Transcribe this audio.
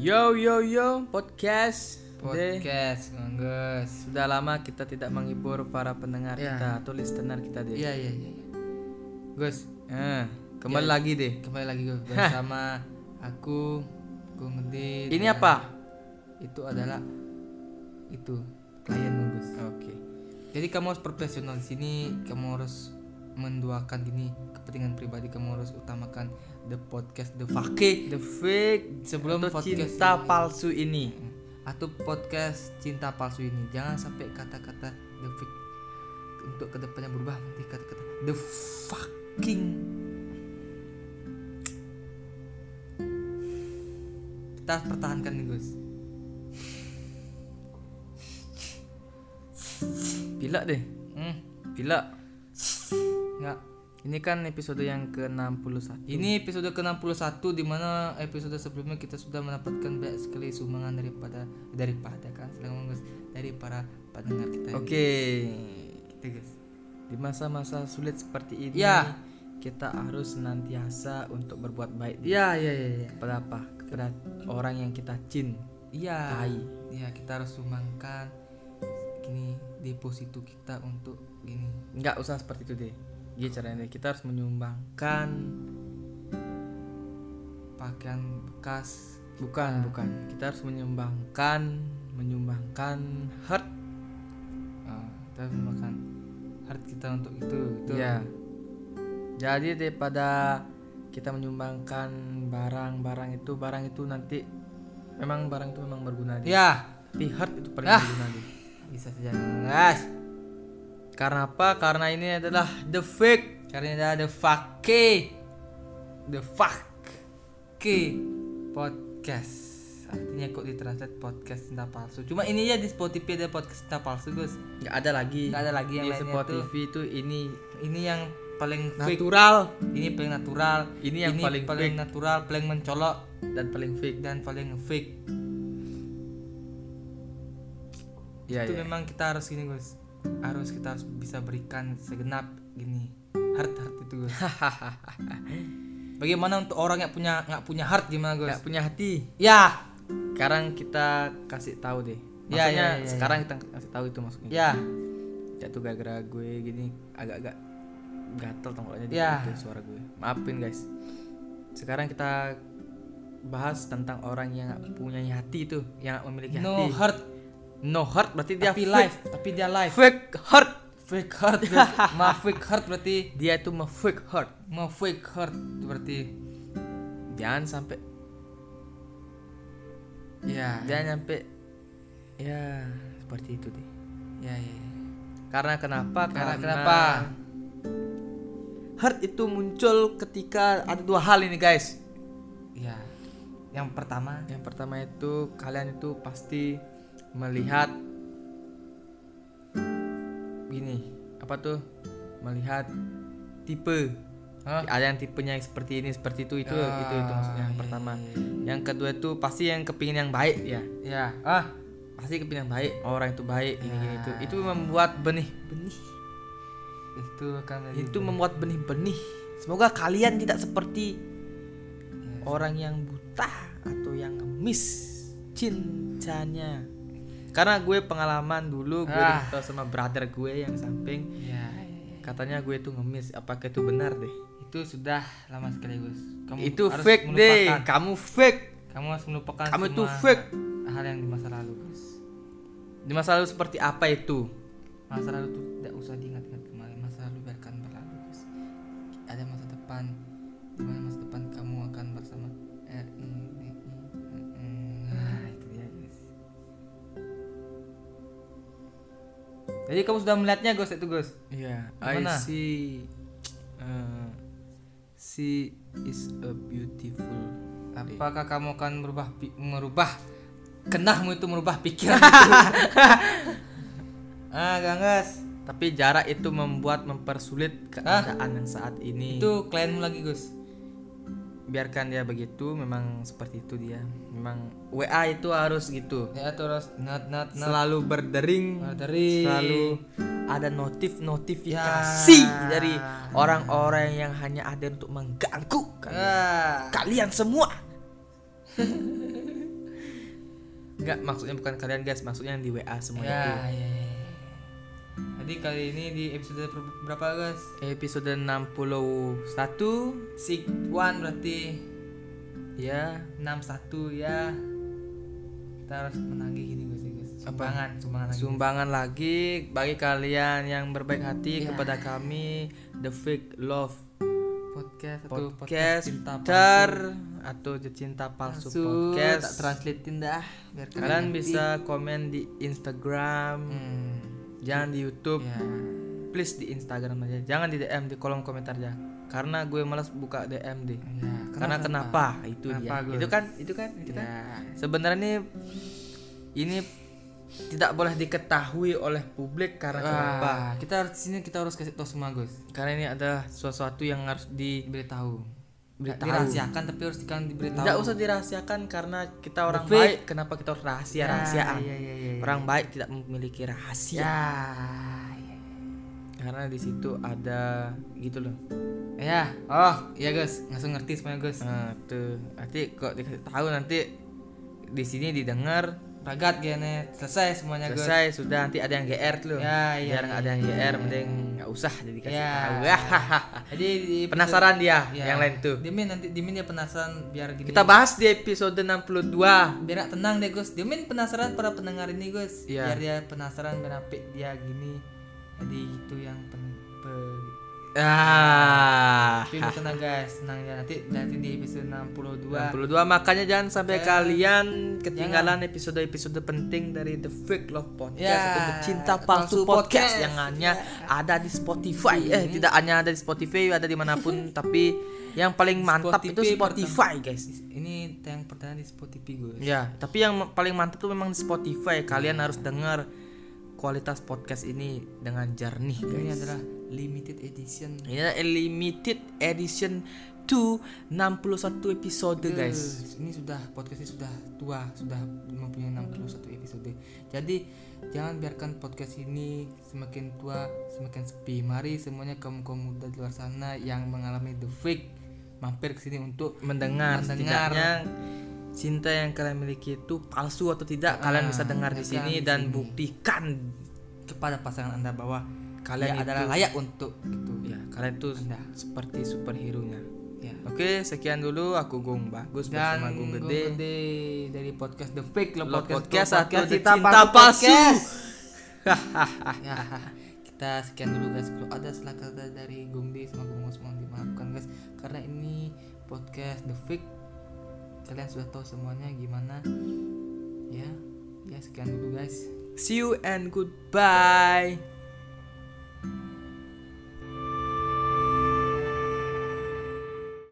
Yo yo yo podcast. Podcast Gus sudah lama kita tidak menghibur para pendengar Ya. kita atau listener kita deh. iya iya iya iya. Gus Eh, kembali Ya. lagi deh. kembali lagi Gus bersama aku Gung Ngedit Ini dan apa? itu adalah itu klien Gus Oke. jadi kamu harus profesional di sini kamu harus menduakan ini kepentingan pribadi kamu harus utamakan the podcast the fake The fake Sebelum atau podcast cinta ini. palsu ini. atau podcast cinta palsu ini jangan sampai kata-kata the fake untuk ke depannya berubah nanti kata-kata the fucking kita harus pertahankan nih Gus Bila deh. hmm, Bila. Nggak Ini kan episode yang ke-61. ini episode ke-61 di mana episode sebelumnya kita sudah mendapatkan banyak sekali sumbangan daripada daripada kan selain dari para pendengar kita. Oke. Gitu, Gus. Di masa-masa sulit seperti ini, Ya. kita harus senantiasa untuk berbuat baik Iya iya iya iya. kepada apa? Kepada orang yang kita cintai. Iya. Iya, kita harus sumbangkan gini deposito kita untuk gini. nggak usah seperti itu deh Gini caranya kita harus menyumbangkan Pakaian bekas. bukan bukan kita harus menyumbangkan menyumbangkan heart Ah, kita harus makan heart kita untuk itu. Itu. ya jadi daripada kita menyumbangkan barang-barang itu barang itu nanti memang barang itu memang berguna Ya, tapi heart itu paling Ah. berguna deh bisa saja guys. Karena apa karena ini adalah the fake Karena ini ada the fake the fuck podcast. Artinya kok ditranslate podcast cinta palsu. Cuma ini ya di Spotify ada podcast cinta palsu, Gus. nggak ada lagi Nggak ada lagi yang di lainnya Spotify itu ini Ini yang paling fake. natural Ini paling natural. Ini yang paling fake. natural, paling mencolok dan paling fake dan paling fake. ya, itu ya. memang kita harus gini Gus harus kita harus bisa berikan segenap gini heart heart itu Gus. Bagaimana untuk orang yang punya nggak punya heart gimana Gus? Nggak punya hati. Ya. Sekarang kita kasih tahu deh. Ya, maksudnya ya, ya, ya. sekarang kita kasih tahu itu maksudnya. Ya. Jatuh gara-gara gue gini agak-agak gatel tenggorokannya Ya. suara gue. Maafin guys. Sekarang kita bahas tentang orang yang nggak punya hati itu yang nggak memiliki no hati. heart no heart berarti dia tapi fake. live tapi dia live fake heart fake heart ma fake heart berarti dia itu mah fake heart ma fake heart berarti jangan sampai ya jangan sampai ya seperti itu deh. Ya ya, ya. karena kenapa? Karena kenapa? heart itu muncul ketika ada dua hal ini guys. Ya. Yang pertama Yang pertama itu kalian itu pasti melihat gini apa tuh? Melihat tipe. Hah? ada yang tipenya seperti ini seperti itu itu Ah, itu itu maksudnya yang iya, pertama. iya, iya. yang kedua itu pasti yang kepingin yang baik ya? Ya. Ah pasti kepingin yang baik orang itu baik ini gini Ya. itu itu membuat benih. Benih? Itu akan itu membuat benih-benih. Semoga kalian tidak seperti Ya. orang yang buta atau yang ngemis cintanya karena gue pengalaman dulu gue Ah. sama brother gue yang samping. Ya, ya, ya. katanya gue tuh ngemis apakah itu benar deh. Itu sudah lama sekali Gus. Kamu itu harus fake deh kamu fake. Kamu harus melupakan kamu itu semua fake. hal yang di masa lalu Gus. Di masa lalu seperti apa itu? Masa lalu tuh tidak usah diingat-ingat kembali. Masa lalu biarkan berlalu Gus. Ada masa depan. Di mana masa jadi kamu sudah melihatnya Gus itu Gus? Iya Gimana? I see uh, she is a beautiful apakah kamu akan merubah merubah kenahmu itu merubah pikiran ah gangas tapi jarak itu membuat mempersulit keadaan yang saat ini. Itu klienmu lagi Gus biarkan dia begitu memang seperti itu dia. Memang WA itu harus gitu. Ya terus not not not. Selalu berdering dari selalu ada notif notifikasi Ya. dari orang-orang yang hanya ada untuk mengganggu kalian, ah kalian semua. Enggak, maksudnya bukan kalian guys, maksudnya yang di WA semua ya, itu. ya, ya, ya. Jadi kali ini di episode ber- berapa guys? Episode 61 Sig one berarti ya 61 ya. Kita harus menagih gini guys, ya. Sumbangan, sumbangan lagi. sumbangan lagi bagi kalian yang berbaik hati Ya. kepada kami The Fake Love podcast atau Podcast cinta Ter atau Cinta Palsu, palsu. Podcast. Tak translatein dah biar Kalian ngerti. bisa komen di Instagram, hmm. Jangan di YouTube. ya. Please di Instagram aja. Jangan di DM di kolom komentar ya. Karena gue malas buka DM deh. Ya, Karena kenapa? Itu Kenapa, dia. Gus? Itu kan, itu kan, itu kan. Ya. Sebenarnya ini ini tidak boleh diketahui oleh publik karena kenapa? Wah, kita harus di sini kita harus kasih tahu semua Gus. Karena ini adalah sesuatu yang harus di Diberitahu. Beritahu. Dirahasiakan tapi harus kan diberitahu. tidak usah dirahasiakan karena kita orang fake. baik. Kenapa kita harus rahasia rahasiaan? Ya, ya, ya, ya. Orang baik tidak memiliki rahasia. Ya. ya. Karena di situ ada gitu loh. Ya. Oh, iya Gus. Langsung ngerti semuanya Gus. Nah, tuh. Nanti kok dikasih tahu nanti di sini didengar Ragat gini selesai semuanya selesai sudah nanti ada yang GR tuh. Ya, iya, Biar nggak iya, ada yang iya, GR iya. mending nggak usah jadi kasih Ya. tahu. Jadi di episode- Penasaran dia Ya. yang lain tuh. Dimin nanti Dimin dia penasaran biar gini. Kita bahas di episode 62. biar nggak tenang deh Gus. Dimin penasaran para pendengar ini Gus. Iya. Biar dia penasaran biar dia gini. Jadi itu yang pen, pe- Ah. Tapi tenang guys, tenang ya. Nanti nanti di episode 62. 62 makanya jangan sampai Eh, kalian ketinggalan episode-episode penting dari The Fake Love Podcast Ya, atau The Cinta Palsu Podcast, Podcast. yang hanya ada di Spotify. Eh tidak hanya ada di Spotify ada di mana pun tapi yang paling mantap itu Spotify Spotify guys. Ini yang pertama di Spotify Gus. ya tapi yang paling mantap tuh memang di Spotify. Kalian harus dengar kualitas podcast ini dengan jernih Ini guys. adalah limited edition. ini adalah limited edition to 61 episode guys Ini sudah podcast ini sudah tua, sudah mempunyai 61 episode. Jadi jangan biarkan podcast ini semakin tua, semakin sepi. Mari semuanya kaum kaum muda di luar sana yang mengalami the fake mampir ke sini untuk mendengar, Mendengar. setidaknya cinta yang kalian miliki itu palsu atau tidak kalian bisa dengar di sini di dan sini. buktikan kepada pasangan anda bahwa Kalian adalah itu- layak untuk itu. ya kalian tuh Anda. seperti superhero nya Ya. oke sekian dulu aku Gung bagus bersama Dan Gung Gung Gede Gede dari podcast The Fake lo Lo podcast, podcast atau Cinta Cinta Palsu ya, kita sekian dulu guys. Kalau ada salah kata dari Gung De sama Gung mohon dimaafkan guys. Karena ini podcast The Fake. Kalian sudah tahu semuanya gimana. Ya, ya sekian dulu guys. see you and goodbye